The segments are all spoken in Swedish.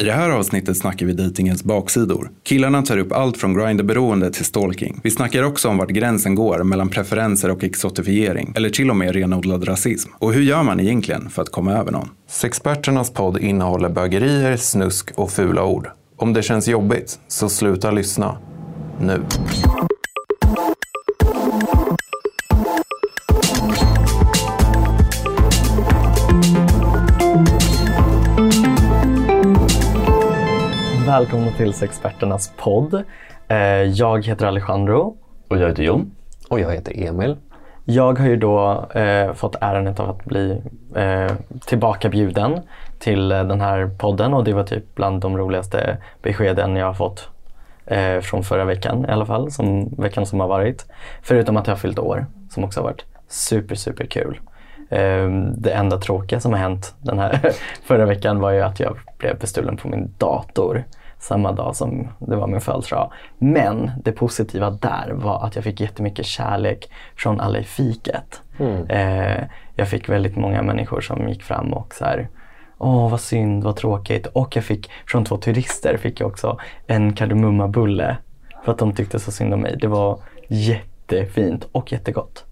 I det här avsnittet snackar vi dejtingens baksidor. Killarna tar upp allt från grinderberoende till stalking. Vi snackar också om vart gränsen går mellan preferenser och exotifiering, eller till och med renodlad rasism. Och hur gör man egentligen för att komma över någon? Sexperternas podd innehåller bögerier, snusk och fula ord. Om det känns jobbigt, så sluta lyssna. Nu. Välkomna till Sexperternas podd. Eh, Jag heter Alejandro. Och jag heter Jon. Och jag heter Emil. Jag har ju då eh, fått äran av att bli eh, tillbakabjuden till eh, den här podden och det var typ bland de roligaste beskeden jag har fått eh, från förra veckan i alla fall, som veckan som har varit. Förutom att jag har fyllt år, som också har varit super, super kul. Eh, det enda tråkiga som har hänt den här förra veckan var ju att jag blev bestulen på min dator samma dag som det var min födelsedag. Men det positiva där var att jag fick jättemycket kärlek från alla i fiket. Eh, jag fick väldigt många människor som gick fram och så här, Åh vad synd, vad tråkigt. Och jag fick från två turister fick jag också en kardemummabulle. För att de tyckte så synd om mig. Det var jättefint och jättegott.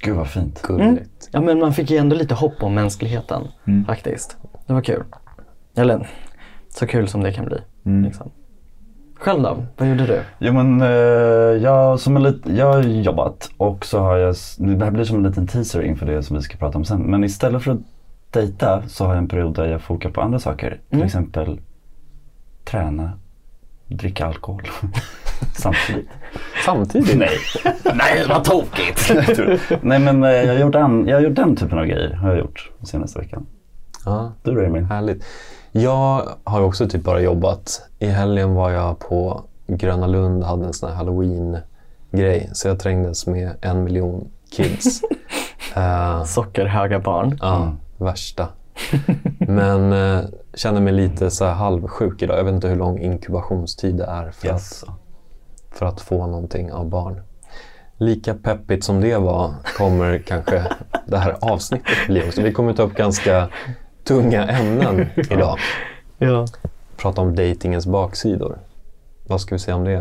Gud vad fint. Gulligt. Ja men man fick ju ändå lite hopp om mänskligheten faktiskt. Det var kul. Eller så kul som det kan bli. Liksom. Själv då? Vad gjorde du? Jo men eh, jag, som en lit, jag har jobbat och så har jag, det här blir som en liten teaser inför det som vi ska prata om sen. Men istället för att dejta så har jag en period där jag fokar på andra saker. Till exempel träna, dricka alkohol. Samtidigt. Samtidigt? Nej, nej vad tokigt! nej men eh, jag har, gjort an, jag har gjort den typen av grejer har jag gjort senaste veckan. Ja, Du då Emil? härligt. Jag har också typ bara jobbat. I helgen var jag på Gröna Lund och hade en sån här halloween-grej. Så jag trängdes med en miljon kids. Eh, Sockerhöga barn. ja, värsta. Men eh, känner mig lite så här halvsjuk idag. Jag vet inte hur lång inkubationstid det är för, att, Jaså. för att få någonting av barn. Lika peppigt som det var kommer kanske det här avsnittet bli också. Vi kommer ta upp ganska tunga ämnen idag. Ja. Prata om datingens baksidor. Vad ska vi säga om det?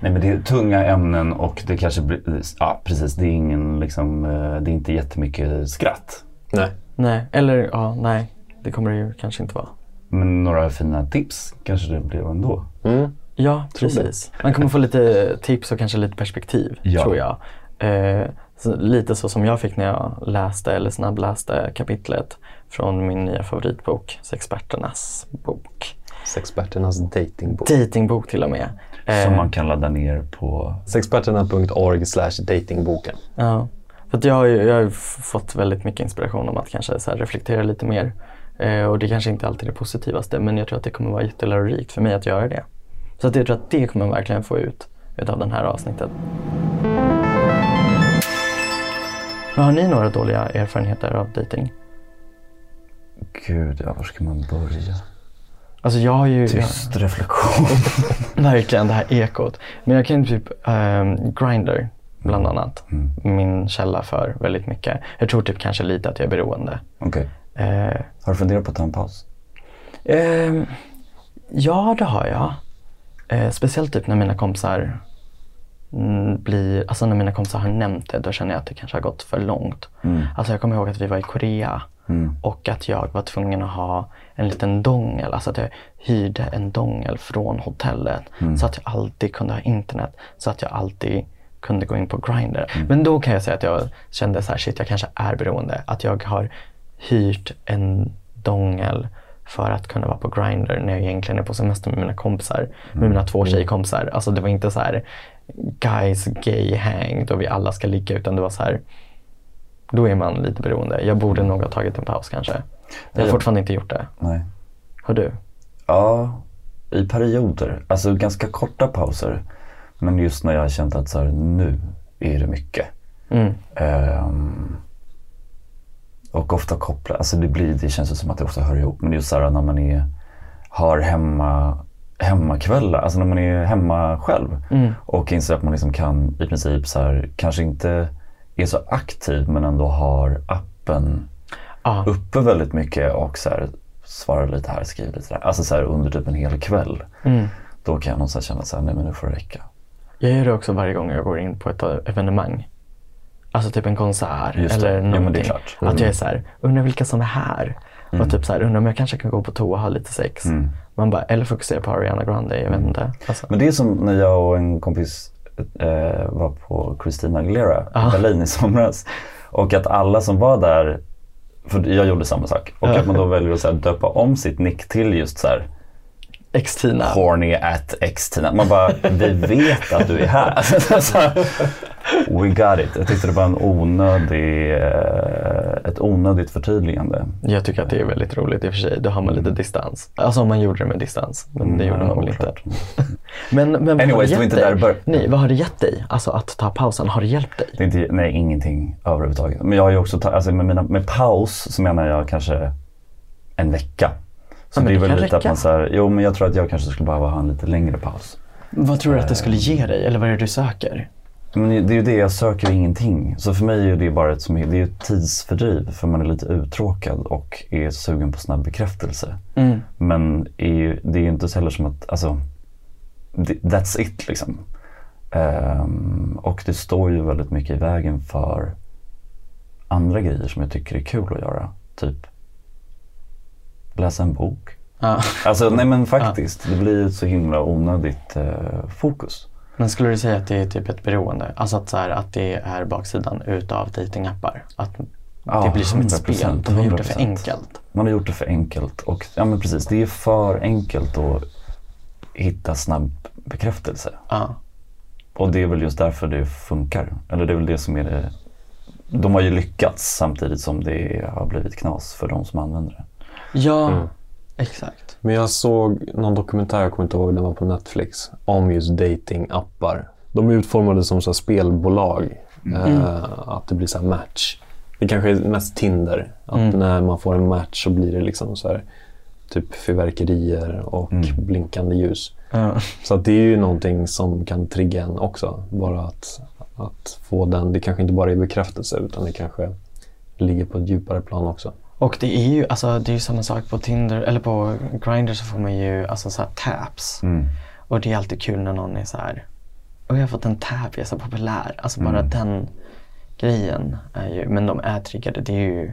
Nej men det är tunga ämnen och det kanske blir, ja precis, det är ingen liksom, eh, det är inte jättemycket skratt. Nej. Nej, eller ja, nej. Det kommer det ju kanske inte vara. Men några fina tips kanske det blir ändå. Mm. Ja, precis. Man kommer få lite tips och kanske lite perspektiv, Ja. tror jag. Eh, så, lite så som jag fick när jag läste eller snabbläste kapitlet från min nya favoritbok, Sexperternas bok. Sexperternas datingbok. Datingbok till och med. Eh, Som man kan ladda ner på. Sexperterna.org slash datingboken. Ja, för att jag har ju jag har fått väldigt mycket inspiration om att kanske så här reflektera lite mer. Eh, och det kanske inte alltid är det positivaste men jag tror att det kommer vara jättelärorikt för mig att göra det. Så att jag tror att det kommer verkligen få ut utav det här avsnittet. Men har ni några dåliga erfarenheter av dating? Gud, ja, var ska man börja? Alltså jag har ju Tyst reflektion. verkligen det här ekot. Men jag kan ju typ um, Grindr bland annat. Min källa för väldigt mycket. Jag tror typ kanske lite att jag är beroende. Okej. Eh, Har du funderat på att ta en paus? Ehm, ja, det har jag. Eh, speciellt typ när mina kompisar mm, blir, alltså när mina kompisar har nämnt det, då känner jag att det kanske har gått för långt. Alltså jag kommer ihåg att vi var i Korea och att jag var tvungen att ha en liten dongel, alltså att jag hyrde en dongel från hotellet så att jag alltid kunde ha internet, så att jag alltid kunde gå in på Grindr. Men då kan jag säga att jag kände så här, shit jag kanske är beroende. Att jag har hyrt en dongel för att kunna vara på Grindr när jag egentligen är på semester med mina kompisar. Med mina två tjejkompisar. Alltså det var inte så här guys gay hang då vi alla ska ligga utan det var så här då är man lite beroende. Jag borde nog ha tagit en paus kanske. Jag har fortfarande inte gjort det. Nej. Har du? Ja, i perioder. Alltså ganska korta pauser. Men just när jag har känt att så här, nu är det mycket. Mm. Ehm, och ofta kopplat, alltså det, blir, det känns ju som att det ofta hör ihop. Men just så här när man är, har hemma, hemmakvällar, alltså när man är hemma själv. Och inser att man liksom kan i princip så här, kanske inte är så aktiv men ändå har appen Ja. uppe väldigt mycket och så här, svara lite här, skriva lite där. Alltså så här under typ en hel kväll. Mm. Då kan jag någonstans känna så här, nej men nu får det räcka. Jag gör det också varje gång jag går in på ett evenemang. Alltså typ en konsert eller någonting. klart. Mm. Att jag är så här, undrar vilka som är här. Och typ så här, undrar om jag kanske kan gå på toa och ha lite sex. Mm. Man bara, eller fokusera på Ariana Grande, jag vet inte. Alltså. Men det är som när jag och en kompis eh, var på Christina Aguilera i Ah. Berlin i somras. Och att alla som var där, för jag gjorde samma sak. Och att man då väljer att så här, döpa om sitt nick till just så här Ex-Tina. horny at x-tina. Man bara, vi vet att du är här. We got it. Jag tyckte det var en onödig, eh, ett onödigt förtydligande. Jag tycker att det är väldigt roligt i och för sig. Då har man lite distans. Alltså om man gjorde det med distans. Men det gjorde Mm. Ja, man väl inte. Men, men Anyways, det var inte där bör- Nej, vad har det gett dig? Alltså att ta pausen, har det hjälpt dig? Det inte, nej, ingenting överhuvudtaget. Men jag har ju också, ta, alltså med, mina, med paus så menar jag kanske en vecka. Så Ja, det är väl lite att räcka. man så här, jo men jag tror att jag kanske skulle behöva ha en lite längre paus. Vad tror du att det skulle ge dig? Eller vad är det du söker? Men det är ju det, jag söker ingenting. Så för mig är det bara ett, det är ett tidsfördriv för man är lite uttråkad och är sugen på snabb bekräftelse. Mm. Men är ju, det är ju inte så heller som att, alltså, that's it liksom. Ehm, och det står ju väldigt mycket i vägen för andra grejer som jag tycker är kul att göra. Typ läsa en bok. Ja. Alltså nej men faktiskt, det blir ju så himla onödigt eh, fokus. Men skulle du säga att det är typ ett beroende? Alltså att, så här, att det är baksidan utav datingappar? Att Ja, det blir som ett 100%, spel? De har gjort det för 100%. enkelt. Man har gjort det för enkelt och ja men precis, det är för enkelt att hitta snabb bekräftelse. Ja. Och det är väl just därför det funkar. Eller det är väl det som är det. De har ju lyckats samtidigt som det har blivit knas för de som använder det. Ja, Mm. Exakt. Men jag såg någon dokumentär, jag kommer inte ihåg, den var på Netflix, om just datingappar. De är utformade som så här spelbolag. Eh, att det blir så här match. Det kanske är mest Tinder. Att Mm. när man får en match så blir det liksom så här typ fyrverkerier och Mm. blinkande ljus. Ja. Så att det är ju någonting som kan trigga en också. Bara att, att få den, det kanske inte bara är bekräftelse utan det kanske ligger på ett djupare plan också. Och det är ju alltså, det är ju samma sak på Tinder, eller på Grindr så får man ju alltså så här taps. Mm. Och det är alltid kul när någon är så här, och jag har fått en tab, jag är så populär. Alltså bara Mm. den grejen är ju, men de är triggade, det är ju,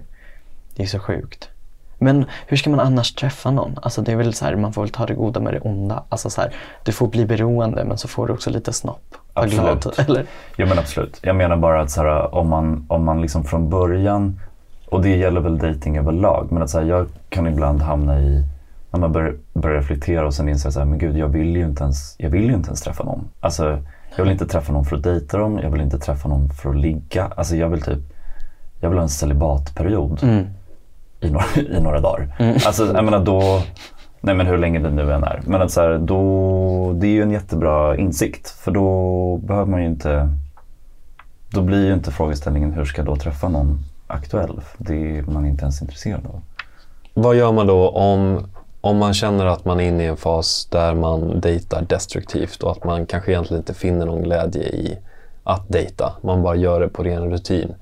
det är så sjukt. Men hur ska man annars träffa någon? Alltså det är väl så här, man får väl ta det goda med det onda. Alltså så här, du får bli beroende men så får du också lite snopp. Var glad, Absolut. Eller? Ja men absolut. Jag menar bara att så här, om, man, om man liksom från början, och det gäller väl dating överlag, men att så här, jag kan ibland hamna i, när man börjar, börjar reflektera och sen inser så här, men gud jag vill ju inte ens, jag vill inte ens träffa någon. Alltså jag vill inte träffa någon för att dejta dem, jag vill inte träffa någon för att ligga. Alltså jag vill typ, jag vill ha en celibatperiod Mm. i, några, i några dagar. Alltså jag menar då, nej men hur länge det nu än är. Men att så här, då, det är ju en jättebra insikt. För då behöver man ju inte, då blir ju inte frågeställningen hur ska jag då träffa någon aktuell. Det är man inte ens intresserad av. Vad gör man då om, om man känner att man är inne i en fas där man dejtar destruktivt och att man kanske egentligen inte finner någon glädje i att dejta. Man bara gör det på ren rutin.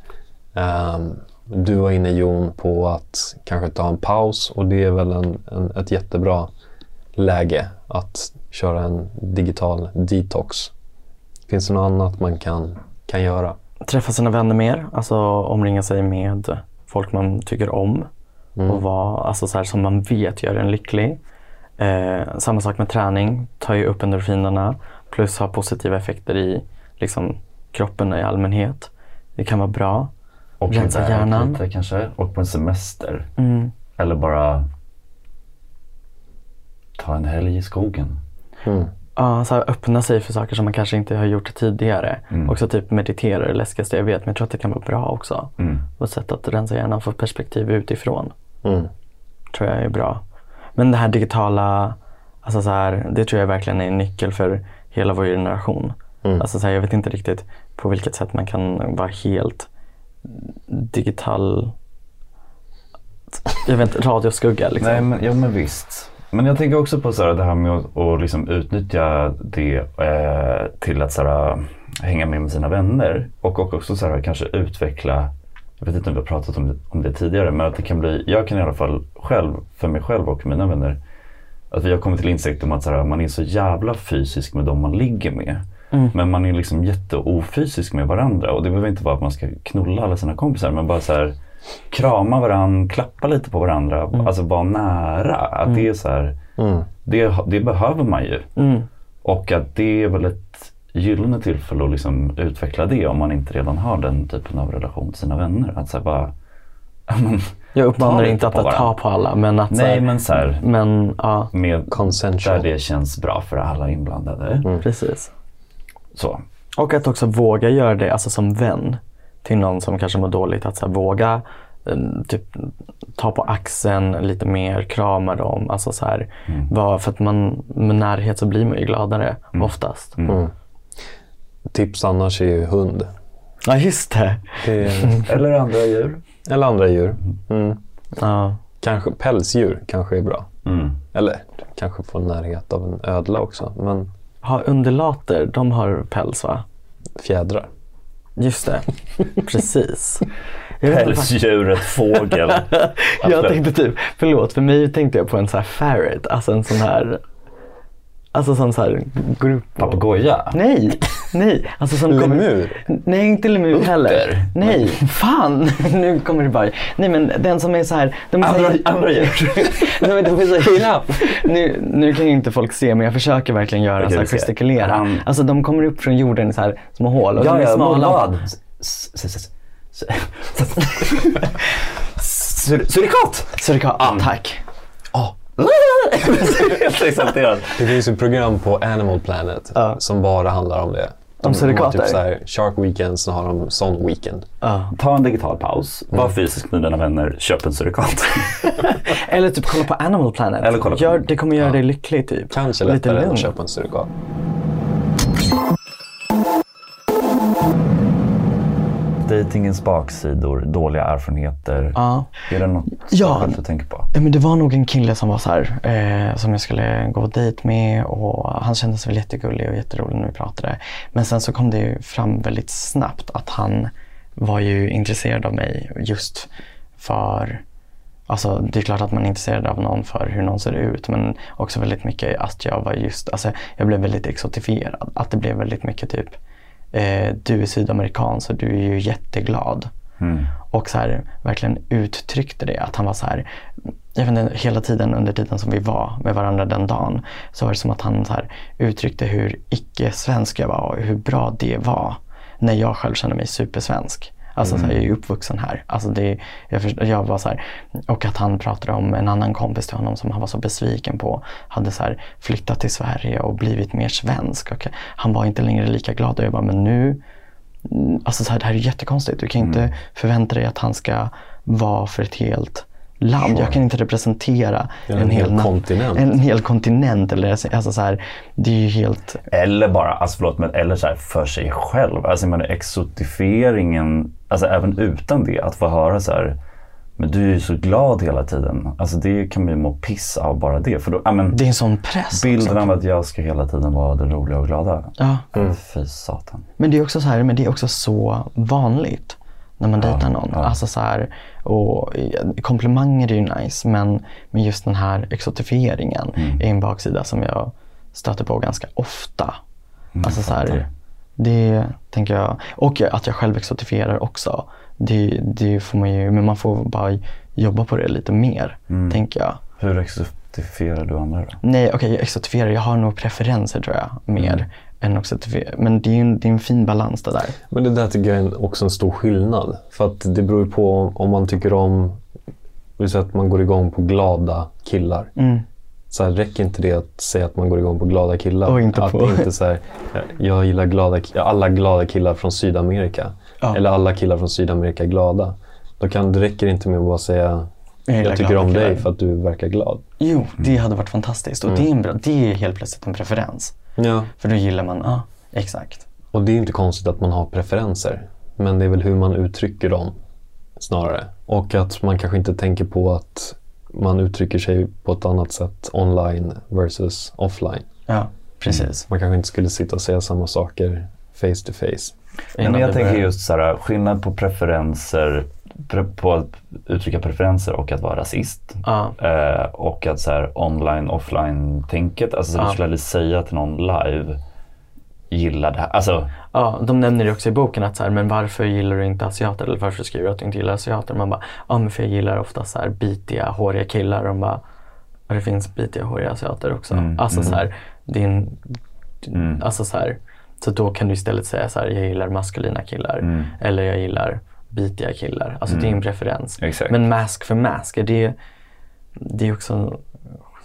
Um, du var inne Jon på att kanske ta en paus och det är väl en, en, ett jättebra läge att köra en digital detox. Finns det något annat man kan, kan göra? Träffa sina vänner mer, alltså omringa sig med folk man tycker om. Mm. Och vara, alltså så här, som man vet gör en lycklig. Eh, samma sak med träning, tar ju upp endorfinerna. Plus har positiva effekter i liksom, kroppen i allmänhet. Det kan vara bra. Och Rensa hjärnan. Lite kanske. Och på en semester. Mm. Eller bara ta en helg i skogen. Mm. Ja, så här, öppna sig för saker som man kanske inte har gjort tidigare. Mm. Också typ meditera, det läskigaste jag vet. Men jag tror att det kan vara bra också. Mm. Och ett sätt att rensa hjärnan få perspektiv utifrån. Mm. tror jag är bra. Men det här digitala, alltså så här, det tror jag verkligen är en nyckel för hela vår generation. Mm. Alltså så här, jag vet inte riktigt på vilket sätt man kan vara helt digital, jag vet inte, radioskugga liksom. Nej, men, ja, men visst. Men jag tänker också på så det här med att, att liksom utnyttja det eh, till att så hänga med med sina vänner. Och, och också så kanske utveckla jag vet inte om vi har pratat om det, om det tidigare, men att det kan bli, jag kan i alla fall själv, för mig själv och mina vänner, att vi har kommit till insikt om att här, man är så jävla fysisk med de man ligger med. Men man är liksom jätteofysisk med varandra. Och det behöver inte vara att man ska knulla alla sina kompisar men bara så här krama varandra, klappa lite på varandra, alltså vara nära. Att det är så här, det, det behöver man ju. Mm. Och att det är väl ett gyllene tillfälle att liksom utveckla det om man inte redan har den typen av relation till sina vänner. Att så bara, men, Jag uppmanar inte att på ta på alla men att så nej här, men så här, men ja, med Consensual. där det känns bra för alla inblandade. precis. Så. Och att också våga göra det alltså som vän till någon som kanske mår dåligt. Att så här, våga eh, typ, ta på axeln lite mer, krama dem. Alltså så här, vara- för att man, med närhet så blir man ju gladare oftast. Mm. Tips annars är ju hund. Ja just det. Det är, Eller andra djur. eller andra djur. Mm. Ja. Kanske pälsdjur kanske är bra. Mm. Eller kanske få närhet av en ödla också. Men Ha undulater, de har päls va? fjädrar. Just det, precis. Pälsdjuret, fågel. jag Absolut. tänkte typ, förlåt, för mig tänkte jag på en sån här ferret, alltså en sån här, alltså som så här går upp och- Papegoja. Nej, nej. Alltså som kommer- Lemur? Nej, inte lemur heller. Nej, fan. Nu kommer det bara. Nej, men den som är så här. De är så Andra, här andra djur. Nej, men de är så himla, nu, nu kan ju inte folk se, men jag försöker verkligen göra Okej, så här gestikulera. Han- Alltså de kommer upp från jorden i så här små hål och de Ja, är ja, smala. Surikat! Surikat, ah, tack. Helt exalterad. Det finns ju program på Animal Planet Ja. som bara handlar om det. Om De har surikater? typ så här Shark Weekend, så har de Son Weekend. Ja. Ta en digital paus, var fysisk med dina vänner, köp en surikat. Eller typ kolla på Animal Planet. Eller kolla på- Gör, det kommer göra dig lycklig typ. Kanske lättare än att köpa en surikat. Datingens baksidor, dåliga erfarenheter. Ja. Är det något Ja. du tänker på? Ja, men det var nog en kille som var så här, eh, som jag skulle gå på dejt med och han kändes väl jättegullig och jätterolig när vi pratade. Men sen så kom det ju fram väldigt snabbt att han var ju intresserad av mig just för Alltså det är klart att man är intresserad av någon för hur någon ser ut men också väldigt mycket att jag var just, alltså jag blev väldigt exotifierad. Att det blev väldigt mycket typ, eh, du är sydamerikan så du är ju jätteglad. Mm. Och så här, verkligen uttryckte det. Att han var så här, jag vet inte, hela tiden under tiden som vi var med varandra den dagen. Så var det som att han så här, uttryckte hur icke-svensk jag var och hur bra det var. När jag själv känner mig supersvensk. Alltså så här, jag är ju uppvuxen här. Alltså det, jag, först- jag var så här, och att han pratade om en annan kompis till honom som han var så besviken på. Hade så här, flyttat till Sverige och blivit mer svensk. Och han var inte längre lika glad. Och jag bara, men nu Mm, Alltså så här, det här är jättekonstigt. Du kan inte förvänta dig att han ska vara för ett helt land. Jag kan inte representera Ja, en hel kontinent. En hel kontinent. Eller, alltså så här, det är ju helt... Eller bara, alltså förlåt, men eller så här för sig själv. Alltså menar exotifieringen, alltså även utan det, att få höra så här, men du är ju så glad hela tiden. Alltså det kan man ju må piss av bara det. För då, ja, men, Det är en sån press bilden också. av att jag ska hela tiden vara den roliga och glada. Ja. Fy satan. Men det är också så här, men det är också så vanligt när man dejtar någon. ja. Alltså så här, och eh, komplimanger är ju nice men, men just den här exotifieringen Mm. är en baksida som jag stöter på ganska ofta. alltså så här. Det tänker jag. Och att jag själv exotifierar också. Det, det får man ju, men man får bara jobba på det lite mer, Mm. tänker jag. Hur exotifierar du andra då? Nej, okej, jag exotifierar. Jag har nog preferenser tror jag, mer Mm. än exotifiera. Men det är ju en, det är en fin balans det där. Men det där tycker jag är också en stor skillnad. För att det beror ju på om- om man tycker om, vill säga att man går igång på glada killar. Mm. Så här, räcker inte det att säga att man går igång på glada killar? Och inte att på- inte så här, jag gillar glada, alla glada killar från Sydamerika. Ja. Eller alla killar från Sydamerika är glada. Då kan, det räcker inte med att bara säga Jag jag tycker om dig killar." för att du verkar glad. Jo, det hade varit fantastiskt. Och det, är en bra, det är helt plötsligt en preferens. Ja. För då gillar man, ja, exakt. Och det är inte konstigt att man har preferenser. Men det är väl hur man uttrycker dem snarare. Och att man kanske inte tänker på att man uttrycker sig på ett annat sätt online versus offline. Ja, precis. Man kanske inte skulle sitta och säga samma saker face to face. Men jag tänker börjar- just så här, skillnad på preferenser pre- på att uttrycka preferenser och att vara rasist. Ja. Eh, och att så här online offline tänket, alltså så Ja. du skulle aldrig säga till någon live gilla det här. Alltså, Ja, de nämner det också i boken att så här, men varför gillar du inte asiater? Eller varför skriver du att du inte gillar asiater? Man bara, ja men för jag gillar ofta så här bitiga, håriga killar. Och de bara, ja det finns bitiga, håriga asiater också. Mm, alltså mm. så här, en, Mm. alltså så här, så då kan du istället säga så här, jag gillar maskulina killar. Mm. Eller jag gillar bitiga killar. Alltså det är en preferens. Exakt. Men mask för mask, är det, det är också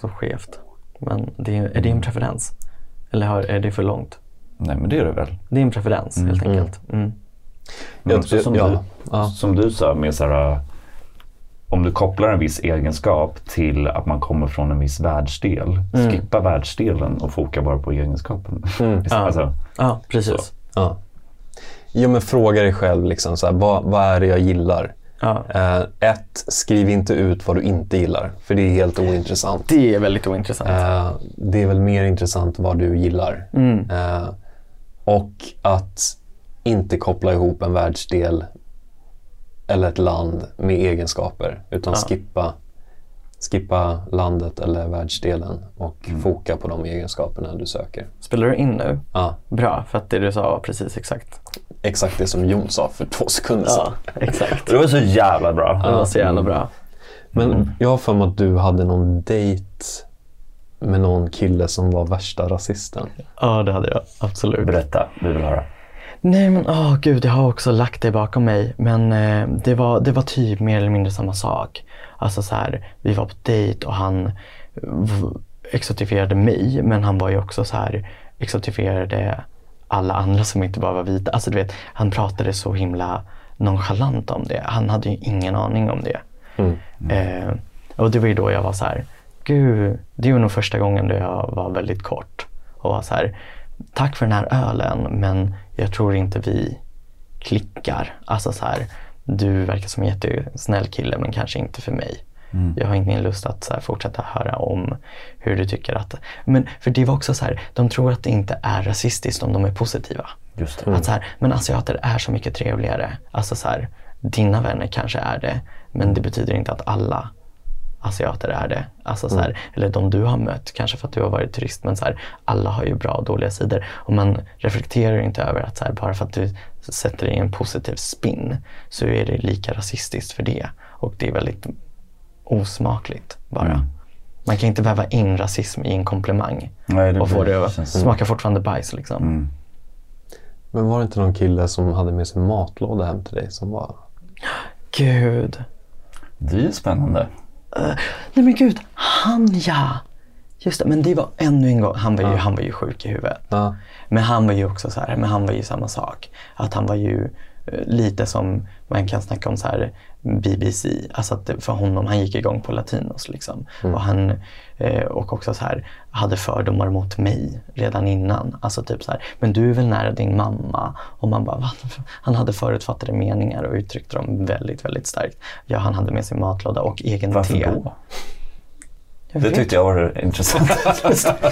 så skevt. Men det är, det en preferens? Eller är det för långt? Nej men det är det väl. Det är en preferens helt enkelt. Mm. Men Jag- också som, ja, du, ja. som du sa med så här, om du kopplar en viss egenskap till att man kommer från en viss världsdel. Skippa världsdelen och foka bara på egenskapen. Ja. alltså, Ja, precis. Ja. ja, men fråga dig själv, liksom, så här, vad, vad är det jag gillar? Ja. Eh, ett, skriv inte ut vad du inte gillar, för det är helt ointressant. Det är väldigt ointressant. Eh, det är väl mer intressant vad du gillar. Mm. Eh, och att inte koppla ihop en världsdel eller ett land med egenskaper, utan Ja. skippa, skippa landet eller världsdelen och Mm. foka på de egenskaperna du söker. Spelar du in nu? Ja, Bra, för att det du sa var precis exakt. exakt det som Jon sa för två sekunder sedan. exakt. det var så jävla bra. Det var så jävla bra. Men jag har för mig att du hade någon dejt med någon kille som var värsta rasisten. Ja, det hade jag. Absolut. Berätta, vi vill höra. Nej men åh gud, jag har också lagt det bakom mig. Men eh, det, var, det var typ mer eller mindre samma sak. Alltså så här, vi var på dejt och han exotifierade mig. Men han var ju också så här, exotifierade alla andra som inte bara var vita. Alltså du vet, han pratade så himla nonchalant om det. Han hade ju ingen aning om det. Eh, och det var ju då jag var så här, gud, det var nog första gången då jag var väldigt kort. Och var så här, tack för den här ölen men jag tror inte vi klickar. Alltså så här, du verkar som en jättesnäll kille men kanske inte för mig. Jag har ingen lust att så här, fortsätta höra om hur du tycker att... Men för det var också så här, de tror att det inte är rasistiskt om de är positiva. Just det. Att så här, men asiater är så mycket trevligare. Alltså så här, dina vänner kanske är det, men det betyder inte att alla asiater är det. Alltså så här, Eller de du har mött, kanske för att du har varit turist, men så här, alla har ju bra och dåliga sidor. Och man reflekterar inte över att så här, bara för att du sätter det i en positiv spin så är det lika rasistiskt för det. Och det är väldigt osmakligt bara. Man kan inte väva in rasism i en komplimang Nej, det och få det att smaka fortfarande bajs. Liksom. Mm. Men var det inte någon kille som hade med sig matlåda hem till dig som var... Gud. Det är ju spännande. Nej men gud, han ja! Just det, men det var ännu en gång, han var ju, han var ju sjuk i huvudet. Ja. Men han var ju också så här, men han var ju samma sak. Att han var ju eh, lite som man kan snacka om så här BBC. Alltså att det, för honom, han gick igång på latinos liksom. Och han eh, och också så här hade fördomar mot mig redan innan. Alltså typ så här, men du är väl nära din mamma? Och man bara, "Va?" Han hade förutfattade meningar och uttryckte dem väldigt, väldigt starkt. Ja, han hade med sig matlåda och egen Varför te. då? Jag Det tyckte jag var intressant.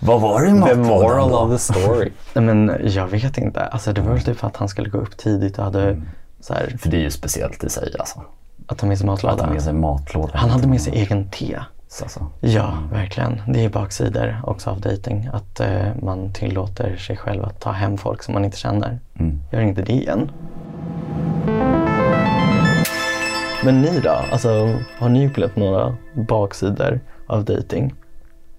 Vad var det i The moral då? of the story. Nej, men jag vet inte. Alltså, det var väl typ för att han skulle gå upp tidigt och hade så här, För det är ju speciellt i sig alltså. att ta med sig Att ha matlåda. med sig matlåda. Han hade med sig egen te. Alltså. Ja, verkligen. Det är baksidor också av dating. Att eh, man tillåter sig själv att ta hem folk som man inte känner. Mm. Gör inte det igen. Men ni då? Alltså, har ni upplevt några baksidor av dating?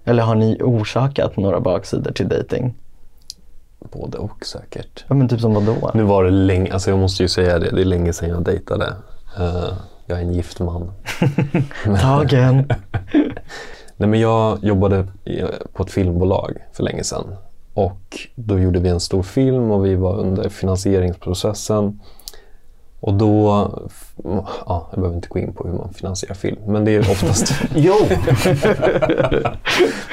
Eller har ni orsakat några baksidor till dating? Både och säkert. Ja, men typ som vadå? Nu var det länge, alltså jag måste ju säga det, det är länge sedan jag dejtade. Eh, jag är en gift man. Tagen. Nej, men jag jobbade på ett filmbolag för länge sedan. Och då gjorde vi en stor film och vi var under finansieringsprocessen. Och då, ja, jag behöver inte gå in på hur man finansierar film, men det är oftast, Jo!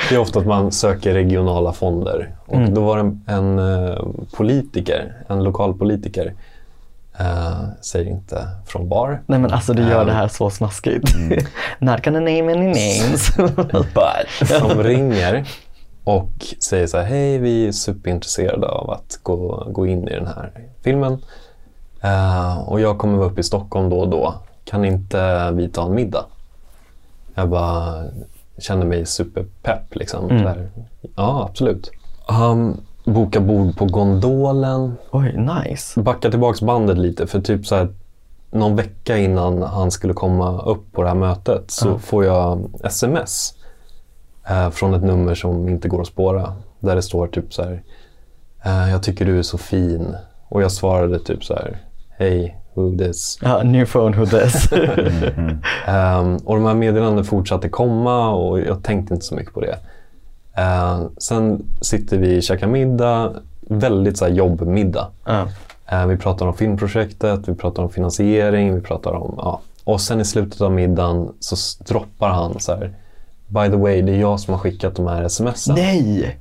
det är ofta att man söker regionala fonder. Och då var det en, en eh, politiker, en lokalpolitiker, eh, säger inte från bar, Nej men alltså du gör Ja. det här så smaskigt. Not gonna name any names. But. som ringer och säger så här, hej vi är superintresserade av att gå, gå in i den här filmen. Eh, och jag kommer vara uppe i Stockholm då och då. kan inte vi ta en middag? Jag bara kände mig superpepp liksom. Mm. Ja, absolut. Han bokar bord på Gondolen. Oj, nice. Backa tillbaks bandet lite för typ så här någon vecka innan han skulle komma upp på det här mötet så Ja. får jag sms eh, från ett nummer som inte går att spåra. Där det står typ så här, eh, jag tycker du är så fin. Och jag svarade typ så här, hej, who this? Ja, new phone, who this? Ehm, och de här meddelandena fortsatte komma och jag tänkte inte så mycket på det. Ehm, sen sitter vi och käkar middag, väldigt så här jobbmiddag. ja. Eh, vi pratar om filmprojektet, vi pratar om finansiering, vi pratar om... Ja. Och sen i slutet av middagen så droppar han så här. By the way, det är jag som har skickat de här smsen. Nej!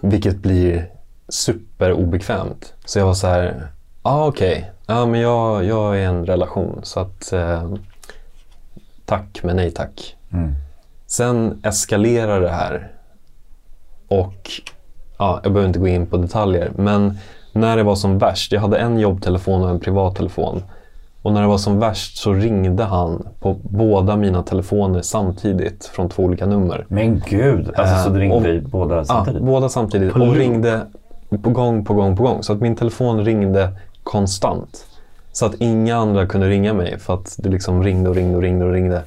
Vilket blir superobekvämt. Så jag var så här, ah, okej, ja men jag, jag är i en relation så att eh, tack men nej tack. Mm. Sen eskalerar det här och ja, jag behöver inte gå in på detaljer men när det var som värst, jag hade en jobbtelefon och en privattelefon och när det var som värst så ringde han på båda mina telefoner samtidigt från två olika nummer. Men gud, alltså så Eh, du ringde och- vi båda samtidigt? Ja, båda samtidigt. Och ringde på gång, på gång, på gång. Så att min telefon ringde konstant. Så att inga andra kunde ringa mig för att det liksom ringde och ringde och ringde och ringde.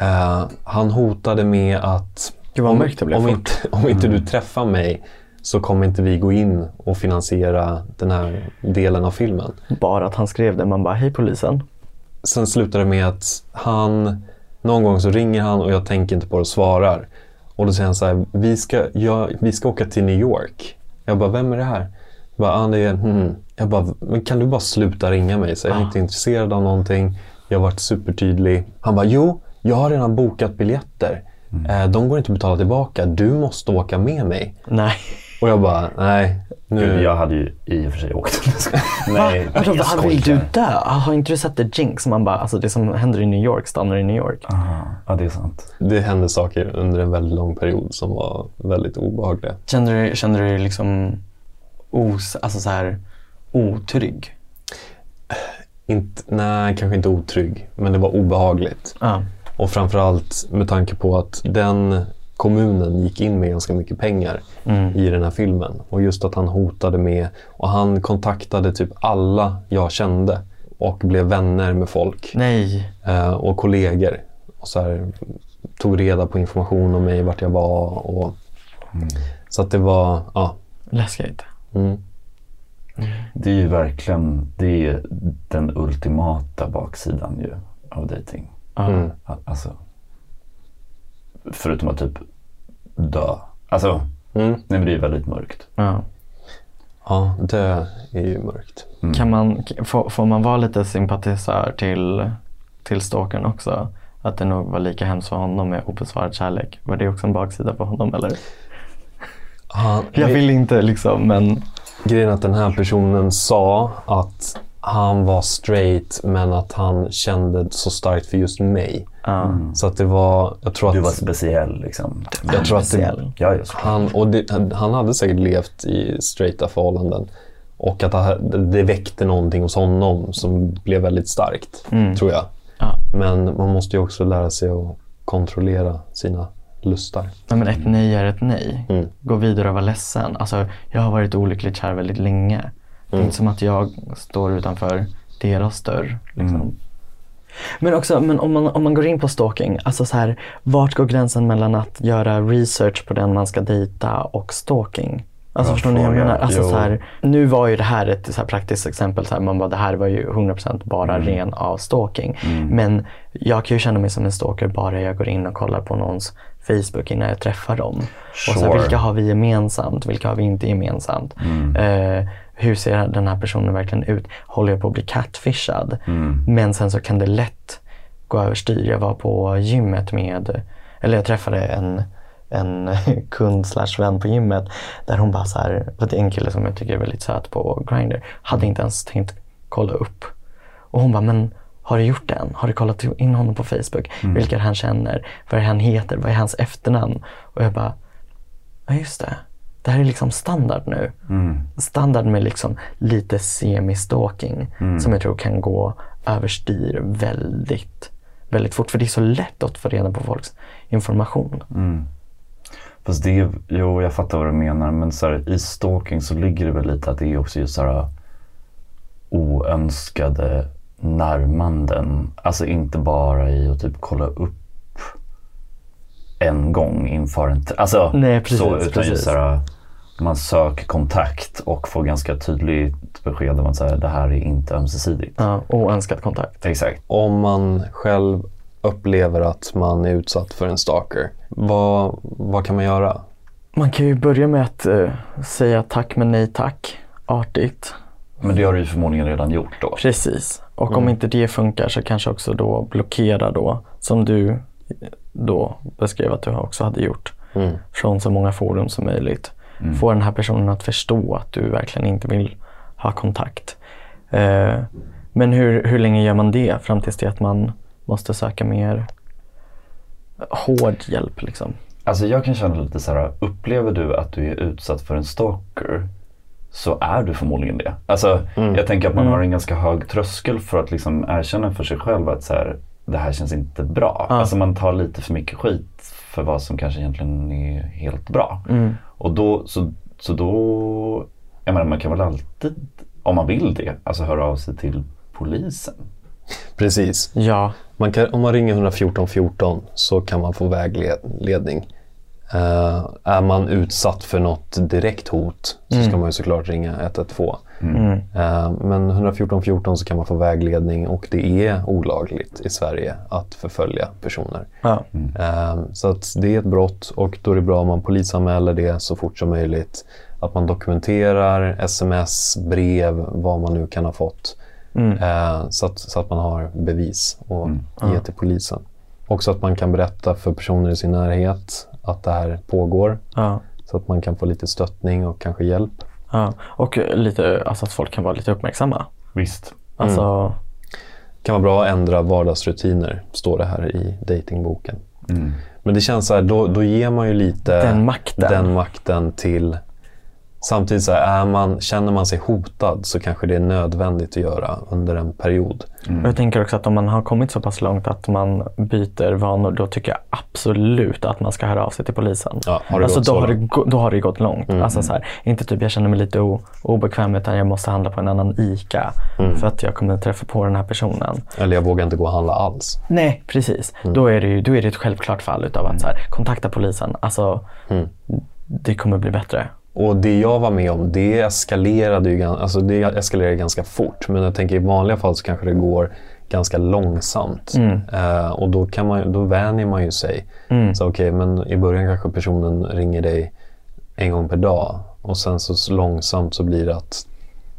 Eh, han hotade med att om, om, inte, om inte du träffar mig så kommer inte vi gå in och finansiera den här delen av filmen. Bara att han skrev det, man bara, hej polisen. Sen slutar det med att han, någon gång så ringer han och jag tänker inte på det och svarar. Och då säger han så här, vi ska, jag, vi ska åka till New York. Jag bara, vem är det här? Jag bara, ah, det är, hmm. Jag bara, men kan du bara sluta ringa mig? Så jag är inte intresserad av någonting. Jag har varit supertydlig. Han bara, jo, jag har redan bokat biljetter. Eh, de går inte att betala tillbaka. Du måste åka med mig. Nej. Och jag bara, nej. Nu, Gud, jag hade ju i och för sig åkt. Nej, Vadå, jag vad vill du dö? Ah, Har inte du sett The Jinx? Man bara, alltså det som händer i New York stannar i New York. Aha, ja, det är sant. det hände saker under en väldigt lång period som var väldigt obehagliga. Kände du, kände du liksom os, alltså så här, otrygg? Inte, nej, kanske inte otrygg, men det var obehagligt. Ja. Och framförallt med tanke på att den kommunen gick in med ganska mycket pengar Mm. i den här filmen. Och just att han hotade med, och han kontaktade typ alla jag kände och blev vänner med folk Nej. eh, och kollegor. Och så här, tog reda på information om mig, vart jag var. Och, Så att det var, ja. Läskigt. Mm. Det är ju verkligen det är den ultimata baksidan ju av dating. Ja. Mm. Alltså, förutom att typ dö. Alltså, Mm. nej det är väldigt mörkt. Ja. Ja, det är ju mörkt. Kan man, får, får man vara lite sympatisör till, till stalkern också? Att det nog var lika hemskt för honom med obesvarad kärlek. Var det också en baksida för honom eller? Han, Jag vill inte liksom men Grejen att den här personen sa att han var straight men att han kände så starkt för just mig. ja. Så att det var, jag tror att, Du var speciell liksom. jag tror att det, speciell. Ja, han, och det, han hade säkert levt i straighta förhållanden. Och att det, det väckte någonting hos honom som blev väldigt starkt, Mm. tror jag. Ja. Men man måste ju också lära sig att kontrollera sina lustar. Nej, men ett nej är ett nej. Mm. Gå vidare och vara ledsen. Alltså, jag har varit olyckligt kär väldigt länge. Det är Mm. inte som att jag står utanför deras dörr. Liksom. Men också, men om, man, om man går in på stalking, alltså så här, vart går gränsen mellan att göra research på den man ska dejta och stalking? Alltså förstår ni vad jag menar? Alltså, Jo. så här, nu var ju det här ett så här praktiskt exempel. Så här, man bara, det här var ju 100% bara Mm. ren av stalking. Men jag kan ju känna mig som en stalker bara jag går in och kollar på någons Facebook innan jag träffar dem. Och så här, Sure. vilka har vi gemensamt? Vilka har vi inte gemensamt? Mm. Eh, hur ser den här personen verkligen ut? Håller jag på att bli catfishad? Mm. Men sen så kan det lätt gå överstyr. Jag var på gymmet med, eller jag träffade en, en kund slash vän på gymmet där hon bara så här, det är en kille som jag tycker är väldigt söt på Grindr, hade inte ens tänkt kolla upp. Och hon bara, men har du gjort det än? Har du kollat in honom på Facebook? Vilka han känner? Vad han heter? Vad är hans efternamn? Och jag bara, ja just det. Det här är liksom standard nu. Mm. Standard med liksom lite semi-stalking som jag tror kan gå överstyr väldigt, väldigt fort. För det är så lätt att få reda på folks information. Mm. Fast det, jo jag fattar vad du menar men så här, i stalking så ligger det väl lite att det är också just så här oönskade närmanden. Alltså inte bara i att typ kolla upp en gång inför en... Alltså Nej, precis, så, utan precis. just så här, man söker kontakt och får ganska tydligt besked om att så här, det här är inte ömsesidigt. Ja, oönskad kontakt. Exakt. Om man själv upplever att man är utsatt för en stalker, vad, vad kan man göra? Man kan ju börja med att eh, säga tack men nej tack. Artigt. Men det har du ju förmodligen redan gjort då. Precis. Och om inte det funkar så kanske också då blockera då, som du då beskrev att du också hade gjort, Mm. från så många forum som möjligt. Få den här personen att förstå att du verkligen inte vill ha kontakt. Eh, men hur, hur länge gör man det fram tills det att man måste söka mer hård hjälp liksom? Alltså jag kan känna lite så här, upplever du att du är utsatt för en stalker så är du förmodligen det. Alltså jag tänker att man har en ganska hög tröskel för att liksom erkänna för sig själv att så här, det här känns inte bra. Alltså man tar lite för mycket skit för vad som kanske egentligen är helt bra. Och då, så, så då, jag menar man kan väl alltid, om man vill det, alltså höra av sig till polisen. Precis. Ja, Man kan, om man ringer 114 14 så kan man få vägledning. Eh, är man utsatt för något direkt hot så ska man ju såklart ringa 112. Eh, men 114 14 så kan man få vägledning och det är olagligt i Sverige att förfölja personer. ja. Eh, Så att det är ett brott och då är det bra om man polisanmäler det så fort som möjligt. Att man dokumenterar sms, brev, vad man nu kan ha fått. Eh, Så, att, så att man har bevis att ge till polisen. Också att man kan berätta för personer i sin närhet att det här pågår. ja. Så att man kan få lite stöttning och kanske hjälp. Ja, och lite, alltså att folk kan vara lite uppmärksamma. Visst. Alltså, Det kan vara bra att ändra vardagsrutiner, står det här i datingboken. Men det känns så här, då, då ger man ju lite Den makten. den makten till... Samtidigt så här, är man, känner man sig hotad så kanske det är nödvändigt att göra under en period. Och jag tänker också att om man har kommit så pass långt att man byter vanor, då tycker jag absolut att man ska höra av sig till polisen. Ja, har alltså, då, har det, då har det gått långt. Alltså, så här, inte typ jag känner mig lite o, obekväm utan jag måste handla på en annan ICA för att jag kommer träffa på den här personen. Eller jag vågar inte gå och handla alls. Nej, precis. Då, är det ju, då är det ett självklart fall utav att så här, kontakta polisen. Alltså, det kommer bli bättre. Och det jag var med om, det eskalerade ju alltså det eskalerade ganska fort. Men jag tänker i vanliga fall så kanske det går ganska långsamt. Eh, och då, kan man, då vänjer man ju sig. Så okej, men i början kanske personen ringer dig en gång per dag. Och sen så långsamt så blir det att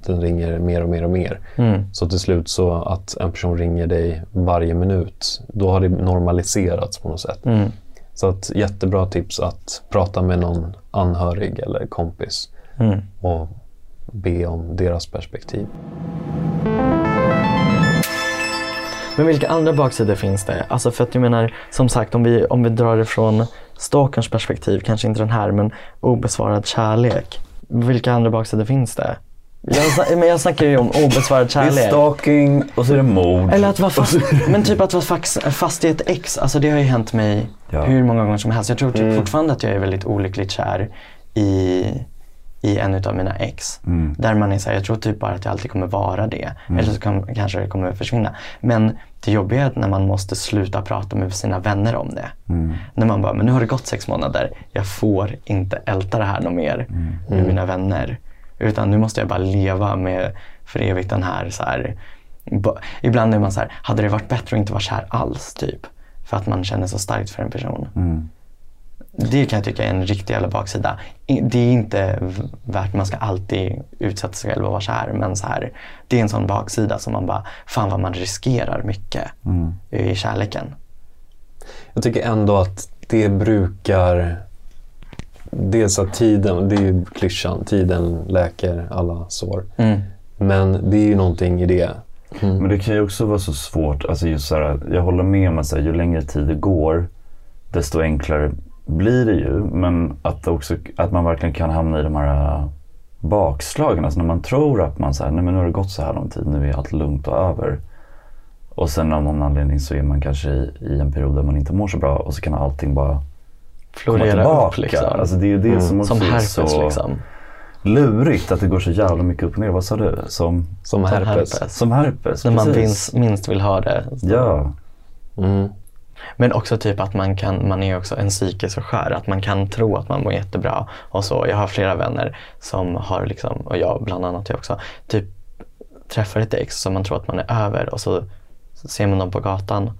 den ringer mer och mer och mer. Så till slut så att en person ringer dig varje minut, då har det normaliserats på något sätt. Så att jättebra tips att prata med någon anhörig eller kompis och be om deras perspektiv. Men vilka andra baksidor finns det? Alltså för att jag menar, som sagt, om vi, om vi drar det från stalkerns perspektiv, kanske inte den här, men obesvarad kärlek. Vilka andra baksidor finns det? Jag, men jag snackar ju om obesvarad Det är kärlek. stalking och så är det mord. Eller att vara fast, men typ att vara fast, fast i ett ex, alltså det har ju hänt mig Ja. hur många gånger som helst. Jag tror typ fortfarande att jag är väldigt olyckligt kär i, i en utav mina ex. Där man är såhär, jag tror typ bara att jag alltid kommer vara det. Eller så kan, kanske det kommer försvinna. Men det jobbiga är att när man måste sluta prata med sina vänner om det. När man bara, men nu har det gått sex månader. Jag får inte älta det här något mer med mina vänner. Utan nu måste jag bara leva med för evigt den här, så här Ibland är man så här, hade det varit bättre att inte vara kär alls typ? För att man känner så starkt för en person. Det kan jag tycka är en riktig jävla baksida. Det är inte värt, man ska alltid utsätta sig själv och vara kär. Men så här, det är en sån baksida som man bara, fan vad man riskerar mycket i kärleken. Jag tycker ändå att det brukar... Dels att tiden, det är ju klyschan, tiden läker alla sår. Men det är ju någonting i det. Men det kan ju också vara så svårt, alltså just så här, jag håller med om att ju längre tid det går desto enklare blir det ju. Men att, också, att man verkligen kan hamna i de här äh, bakslagen. Alltså när man tror att man så här, nej men nu har det gått så här lång tid, nu är allt lugnt och över. Och sen av någon anledning så är man kanske i, i en period där man inte mår så bra och så kan allting bara Florera tillbaka. upp liksom. Alltså det är det som också Som är herpes så liksom. lurigt att det går så jävla mycket upp och ner. Vad sa du? Som, Som Som herpes. herpes. som herpes? När man minst, minst vill ha det. Ja. Mm. Men också typ att man kan, man är också en psyke så skör att man kan tro att man mår jättebra. Och så, jag har flera vänner som har liksom, och jag bland annat jag också, typ träffar ett ex som man tror att man är över och så ser man dem på gatan.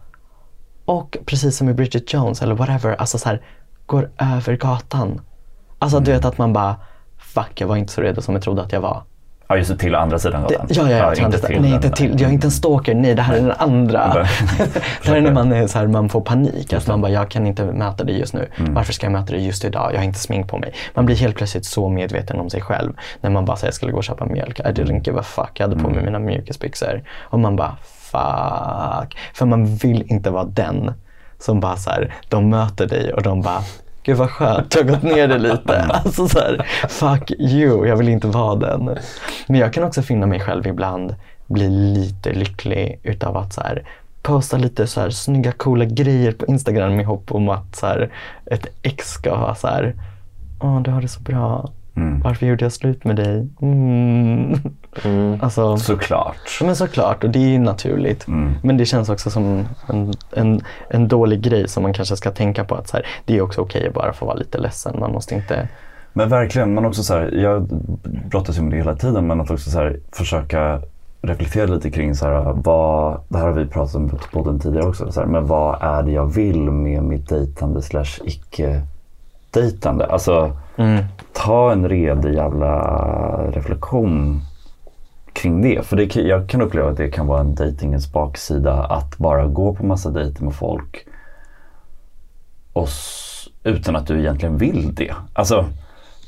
Och precis som i Bridget Jones eller whatever, alltså så här, går över gatan. Alltså du vet att man bara, fuck jag var inte så redo som jag trodde att jag var. ja, just det. Till andra sidan Det, gatan. ja, ja, ja, till andra sidan. Nej, inte till. Jag är inte en stalker. Nej, det här är den andra. Det här är när man, är så här, man får panik. Att man bara, jag kan inte möta dig just nu. Mm. Varför ska jag möta dig just idag? Jag har inte smink på mig. Man blir helt plötsligt så medveten om sig själv. När man bara säger, jag skulle gå och köpa mjölk. I didn't give a fuck. Jag hade på Mm. mig mina mjukisbyxor. Och man bara, fuck. För man vill inte vara den som bara så här, de möter dig och de bara, Gud vad skönt, du har gått ner det lite. Alltså så här, fuck you, jag vill inte vara den. Men jag kan också finna mig själv ibland bli lite lycklig utav att så här, posta lite så här snygga coola grejer på Instagram med hopp om att så här, ett ex ska ha så här, åh du har det så bra. Mm. Varför gjorde jag slut med dig? Mm. Alltså, Såklart. Men såklart, och det är ju naturligt. Mm. Men det känns också som en, en, en dålig grej som man kanske ska tänka på. att så här, Det är också okej att bara få vara lite ledsen. Man måste inte... Men verkligen, men också så här, jag brottas ju med det hela tiden men att också så här, försöka reflektera lite kring så här, vad, det här har vi pratat om på podden tidigare också, så här, men vad är det jag vill med mitt dejtande slash icke dejtande? Alltså ta en redig jävla reflektion kring det. För det, jag kan uppleva att det kan vara en dejtingens baksida att bara gå på massa dejter med folk och utan att du egentligen vill det. Alltså,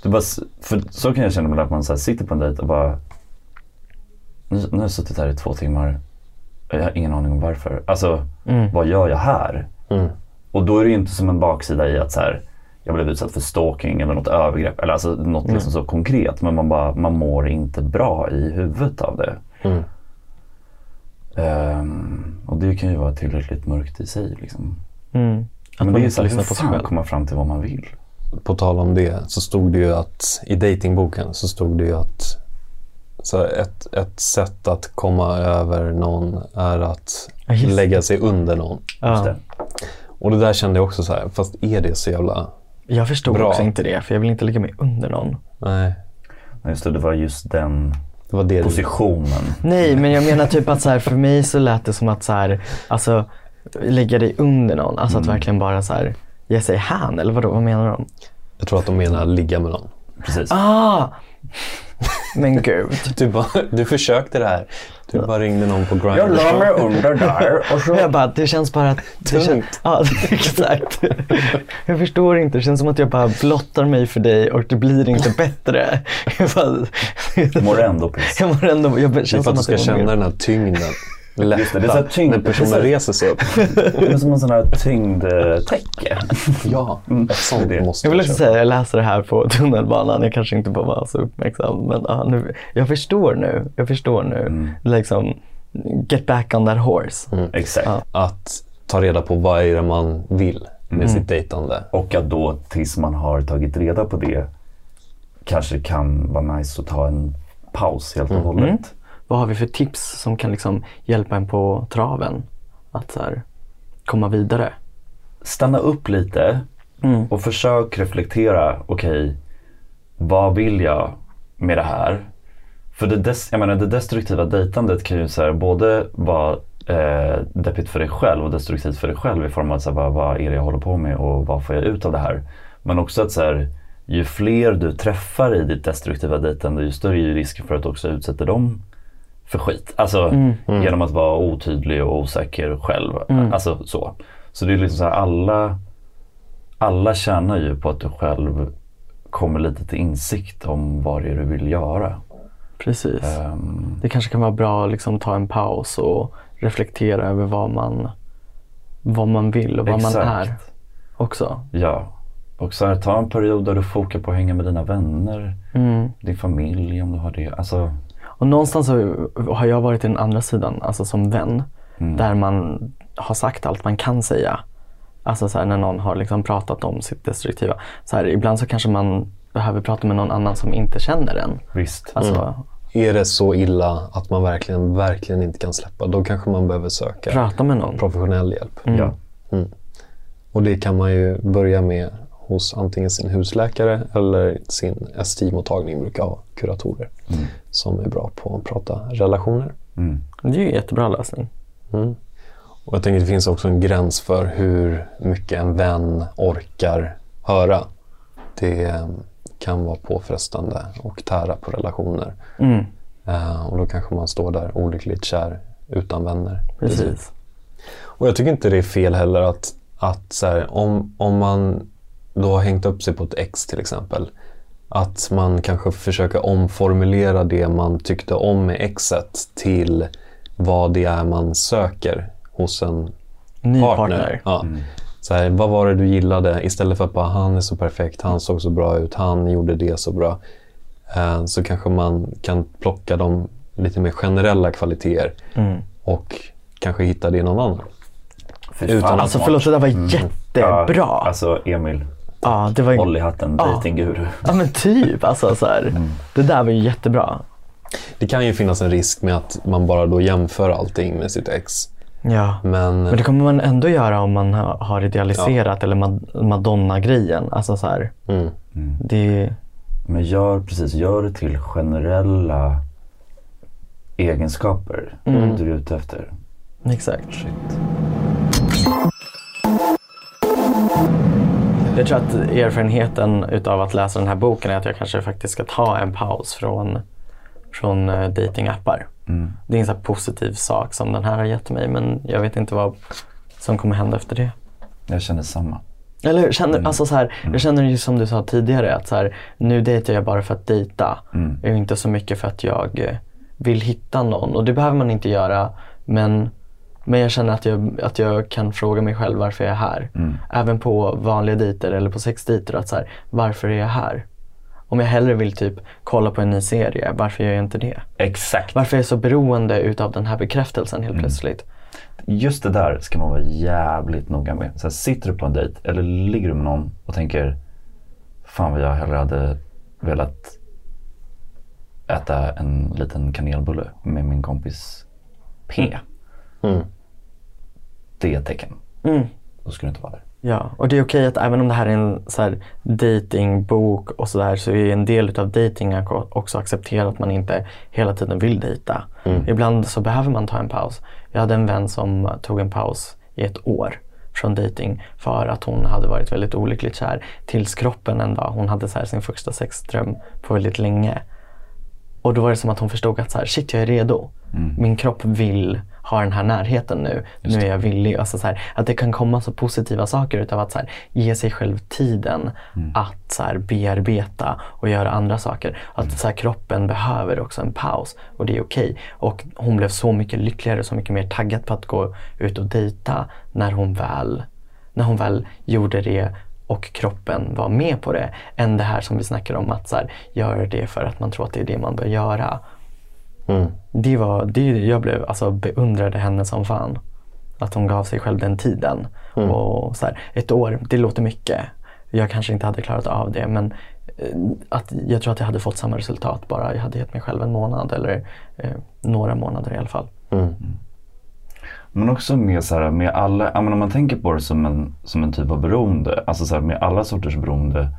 du bara, för så kan jag känna ibland att man så sitter på en dejt och bara nu, nu har jag suttit här i två timmar. Jag har ingen aning om varför. Alltså, vad gör jag här? Mm. Och då är det ju inte som en baksida i att så här, jag blev utsatt för stalking eller något övergrepp. Eller alltså något liksom så konkret. Men man, bara, man mår inte bra i huvudet av det. Mm. Ehm, och det kan ju vara tillräckligt mörkt i sig. Liksom. Mm. Att Men det är inte så hur på sig själv. komma fram till vad man vill? På tal om det så stod det ju att i datingboken så stod det ju att så ett, ett sätt att komma över någon är att lägga sig under någon. Ja. Och det där kände jag också så här, fast är det så jävla... Jag förstod Bra. också inte det, för jag vill inte lägga mig under någon. Nej, Just det, det var just den det var det du... positionen. Nej, men jag menar typ att så här, för mig så lät det som att så här, alltså, lägga dig under någon. Alltså att verkligen bara så här, ge sig hän, eller vadå, vad menar de? Jag tror att de menar ligga med någon. Precis. Ah! Men gud. Du, bara, du försökte det här. Du bara ringde någon på Grindr. Jag la mig under där och så... Jag bara, det känns bara Tungt. känns, ja, exakt. Jag förstår inte. Det känns som att jag bara blottar mig för dig och det blir inte bättre. Jag, bara, Mår ändå piss. jag mår ändå... Jag, det Det är för att du ska känna den här tyngden. Just det, det är så tyngd- när personen reser sig upp. Det är som en sån här tyngdtäcke. Ja, ett sånt det måste Jag vill också säga, jag läser det här på tunnelbanan. Jag kanske inte får vara så uppmärksam. Men ja, nu, jag förstår nu. Jag förstår nu. Liksom, get back on that horse. Exakt. Ja. Att ta reda på vad är det man vill med sitt dejtande. Och att då tills man har tagit reda på det kanske kan vara nice att ta en paus helt och hållet. Vad har vi för tips som kan liksom hjälpa en på traven? Att här, komma vidare. Stanna upp lite Mm. och försök reflektera. Okej, vad vill jag med det här? För det, des, jag menar, det destruktiva dejtandet kan ju så här, både vara eh, deppigt för dig själv och destruktivt för dig själv i form av så här, vad, vad är det jag håller på med och vad får jag ut av det här? Men också att så här, ju fler du träffar i ditt destruktiva dejtande ju större är ju risken för att du också utsätter dem för skit. Alltså genom att vara otydlig och osäker själv. Alltså så. Så det är liksom så här, alla, alla tjänar ju på att du själv kommer lite till insikt om vad det är du vill göra. Precis. Ehm, Det kanske kan vara bra att liksom ta en paus och reflektera över vad man, vad man vill och vad man Exakt. är också. ja. Och så här, ta en period där du fokar på att hänga med dina vänner, Mm. din familj om du har det. Alltså, Och någonstans har jag varit i den andra sidan, alltså som vän. Där man har sagt allt man kan säga. Alltså så här, när någon har liksom pratat om sitt destruktiva. Så här, ibland så kanske man behöver prata med någon annan som inte känner en. Visst. Alltså Är det så illa att man verkligen, verkligen inte kan släppa, då kanske man behöver söka prata med någon. professionell hjälp. Ja. Och det kan man ju börja med hos antingen sin husläkare eller sin STI-mottagning brukar ha kuratorer som är bra på att prata relationer. Mm. Det är ju en jättebra lösning. Och jag tänker att det finns också en gräns för hur mycket en vän orkar höra. Det eh, kan vara påfrestande och tära på relationer. Mm, Eh, och då kanske man står där olyckligt kär utan vänner. precis. Och jag tycker inte det är fel heller att, att så här, om, om man då har hängt upp sig på ett ex till exempel. Att man kanske försöker omformulera det man tyckte om med exet till vad det är man söker hos en Ny partner. partner. Ja. Så här, vad var det du gillade? Istället för att bara han är så perfekt, han såg så bra ut, han gjorde det så bra. Eh, så kanske man kan plocka de lite mer generella kvaliteter Mm. och kanske hitta det i någon annan. Utan Alltså förlåt, det där var Ja, jättebra. Ja, alltså Emil, det var håll i hatten, Ja. dejtingguru. Ja men typ. Alltså, så här. Det där var ju jättebra. Det kan ju finnas en risk med att man bara då jämför allting med sitt ex. Ja. Men, Men det kommer man ändå göra om man ha- har idealiserat eller mad- Madonna-grejen. Alltså så här, mm, det, Men gör, precis, gör det till generella egenskaper du är ute efter. exakt. Jag tror att erfarenheten utav att läsa den här boken är att jag kanske faktiskt ska ta en paus från, från uh, datingappar. Det är en här positiv sak som den här har gett mig men jag vet inte vad som kommer hända efter det. Jag känner samma. Eller känner, alltså så här, jag känner ju som du sa tidigare att så här, nu dejtar jag bara för att dejta. Och inte så mycket för att jag eh, vill hitta någon. Och det behöver man inte göra. Men, men jag känner att jag, att jag kan fråga mig själv varför jag är här. Även på vanliga dejter eller på sexdejter. Att så här, varför är jag här? Om jag hellre vill typ kolla på en ny serie, varför gör jag inte det? Exakt. Varför är jag så beroende utav den här bekräftelsen helt plötsligt? Just det där ska man vara jävligt noga med. Så här, sitter du på en dejt eller ligger du med någon och tänker Fan vad jag hellre hade velat äta en liten kanelbulle med min kompis P. mm, Det är ett tecken. Mm. Då ska du inte vara där. Ja, och det är okej att även om det här är en så här datingbok och sådär så är en del utav dating också acceptera att man inte hela tiden vill dejta. Ibland så behöver man ta en paus. Jag hade en vän som tog en paus i ett år från dating för att hon hade varit väldigt olyckligt kär tills kroppen en dag, hon hade så här sin första sexdröm på väldigt länge. Och då var det som att hon förstod att så här, shit jag är redo. Min kropp vill ha den här närheten nu. nu är jag villig. Alltså så här, att det kan komma så positiva saker utav att så här, ge sig själv tiden att så här, bearbeta och göra andra saker. Att så här, kroppen behöver också en paus och det är okej. Och hon blev så mycket lyckligare, så mycket mer taggad på att gå ut och dejta när hon väl, när hon väl gjorde det och kroppen var med på det. Än det här som vi snackar om att så här, göra det för att man tror att det är det man bör göra. Mm. Det var, det, jag blev, alltså, beundrade henne som fan. Att hon gav sig själv den tiden. Och så här, ett år, det låter mycket. Jag kanske inte hade klarat av det men eh, att jag tror att jag hade fått samma resultat bara jag hade gett mig själv en månad eller eh, några månader i alla fall. Men också med, så här, med alla, om man tänker på det som en, som en typ av beroende, alltså så här, med alla sorters beroende,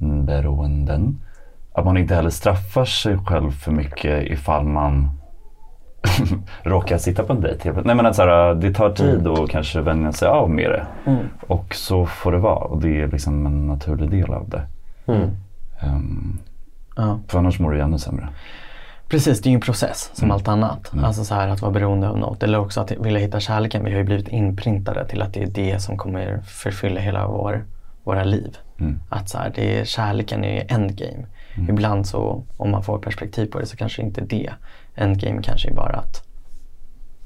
mm, beroenden, att man inte heller straffar sig själv för mycket ifall man råkar sitta på en dejt. Nej men att så här, det tar tid att kanske vänja sig av med det. Och så får det vara och det är liksom en naturlig del av det. Ehm, Ja. för annars mår du ännu sämre. Precis, det är ju en process som allt annat. Alltså så här att vara beroende av något. Eller också att vilja hitta kärleken. Vi har ju blivit inprintade till att det är det som kommer förfylla hela vår, våra liv. Att så här, det är, kärleken är ju endgame. Ibland så, om man får perspektiv på det så kanske inte det. Endgame kanske är bara att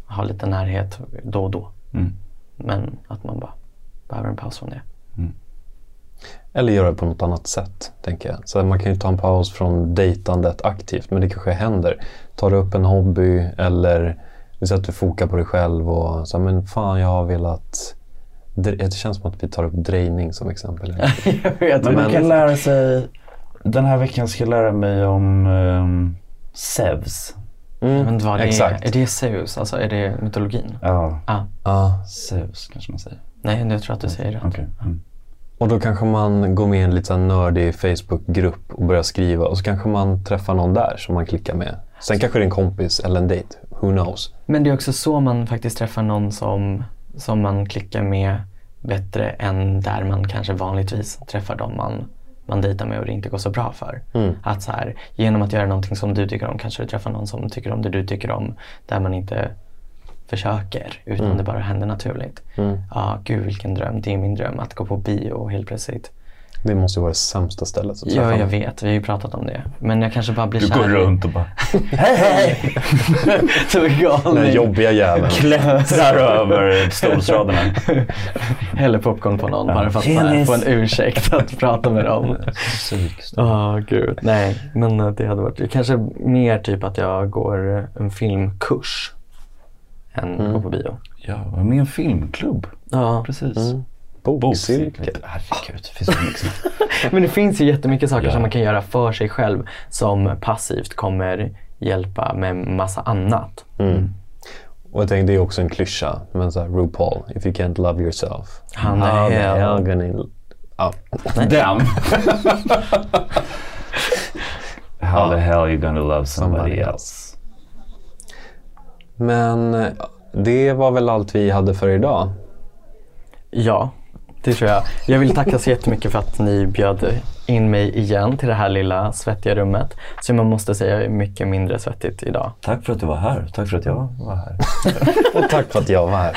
ha lite närhet då och då. Mm. Men att man bara behöver en paus från det. Eller göra det på något annat sätt, tänker jag. Så man kan ju ta en paus från dejtandet aktivt, men det kanske händer. Tar du upp en hobby eller så att du fokar på dig själv och så här, men fan jag har velat... Det det känns som att vi tar upp drejning som exempel. jag vet, Men man kan lära sig, den här veckan ska jag lära mig om um, Zeus. Mm, Men vad det exakt. är, är det Zeus? Alltså är det mytologin? Ja, Ah. Ja. Zeus kanske man säger. Nej, jag tror att du säger rätt. Okej. Mm. Och då kanske man går med i en lite så här nördig Facebookgrupp och börjar skriva och så kanske man träffar någon där som man klickar med. Sen kanske det är en kompis eller en dejt. Who knows? Men det är också så man faktiskt träffar någon som, som man klickar med bättre än där man kanske vanligtvis träffar dem man, man dejtar med och det inte går så bra för. Mm. Att så här, genom att göra någonting som du tycker om kanske du träffar någon som tycker om det du tycker om där man inte försöker utan det bara händer naturligt. Mm. Ja, gud vilken dröm. Det är min dröm att gå på bio helt plötsligt. Det måste ju vara det sämsta stället att träffa Ja, jag vet. Vi har ju pratat om det. Men jag kanske bara blir Du kär går i- runt och bara Hej, hej! Så Den galning. jobbiga jäveln. klättrar över stolsraderna. Häller popcorn på någon bara för att få en ursäkt att prata med dem. Psykiskt. Åh gud. Nej, men eh, det hade varit kanske mer typ att jag går eh, en filmkurs än Mm. går på bio. Ja, med en filmklubb. Ja, Precis. Mm. Bokcirkel. Herregud, det finns så mycket. men det finns ju jättemycket saker Ja. som man kan göra för sig själv som passivt kommer hjälpa med massa annat. Mm. Och jag tänkte det är också en klyscha. Men så här, RuPaul, if you can't love yourself. Han är hell. hell gonna... Ja. Den. How the hell are you gonna love somebody, Somebody else? Men eh, det var väl allt vi hade för idag. Ja, det tror jag. Jag vill tacka så jättemycket för att ni bjöd in mig igen till det här lilla svettiga rummet. Så man måste säga är mycket mindre svettigt idag. Tack för att du var här. Tack för att jag var här. Och tack för att jag var här.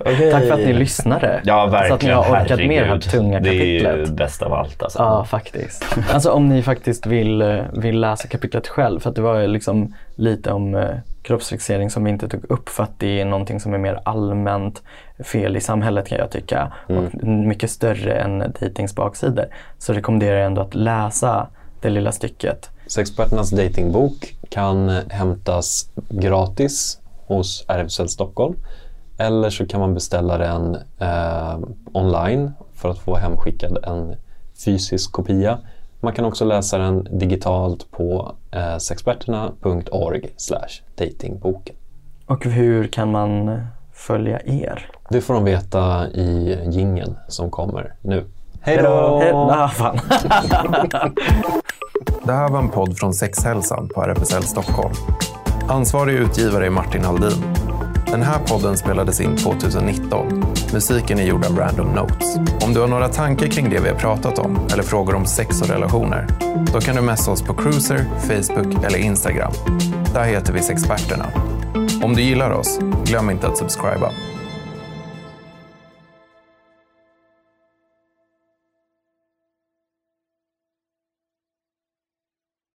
Okej. Tack för att ni lyssnade. Ja, verkligen. Så att ni har orkat med det här Herregud. tunga Det är ju kapitlet. bäst av allt alltså. Ja, faktiskt. Alltså om ni faktiskt vill, eh, vill läsa kapitlet själv. För att det var liksom lite om eh, kroppsfixering som vi inte tog upp. För att det är någonting som är mer allmänt fel i samhället kan jag tycka. Och mycket större än dejtings baksidor. Så rekommenderar jag ändå att läsa det lilla stycket. Sexperternas datingbok kan hämtas gratis hos RFSL Stockholm. Eller så kan man beställa den eh, online för att få hemskickad en fysisk kopia. Man kan också läsa den digitalt på eh, sexperterna.org datingboken. Och hur kan man följa er? Det får de veta i gingen som kommer nu. Hej då! Ah, fan. Det här var en podd från Sexhälsan på RFSL Stockholm. Ansvarig utgivare är Martin Haldin. Den här podden spelades in 2019. Musiken är gjord av Random Notes. Om du har några tankar kring det vi har pratat om eller frågor om sex och relationer, då kan du messa oss på Cruiser, Facebook eller Instagram. Där heter vi Sexperterna. Om du gillar oss, glöm inte att subscriba.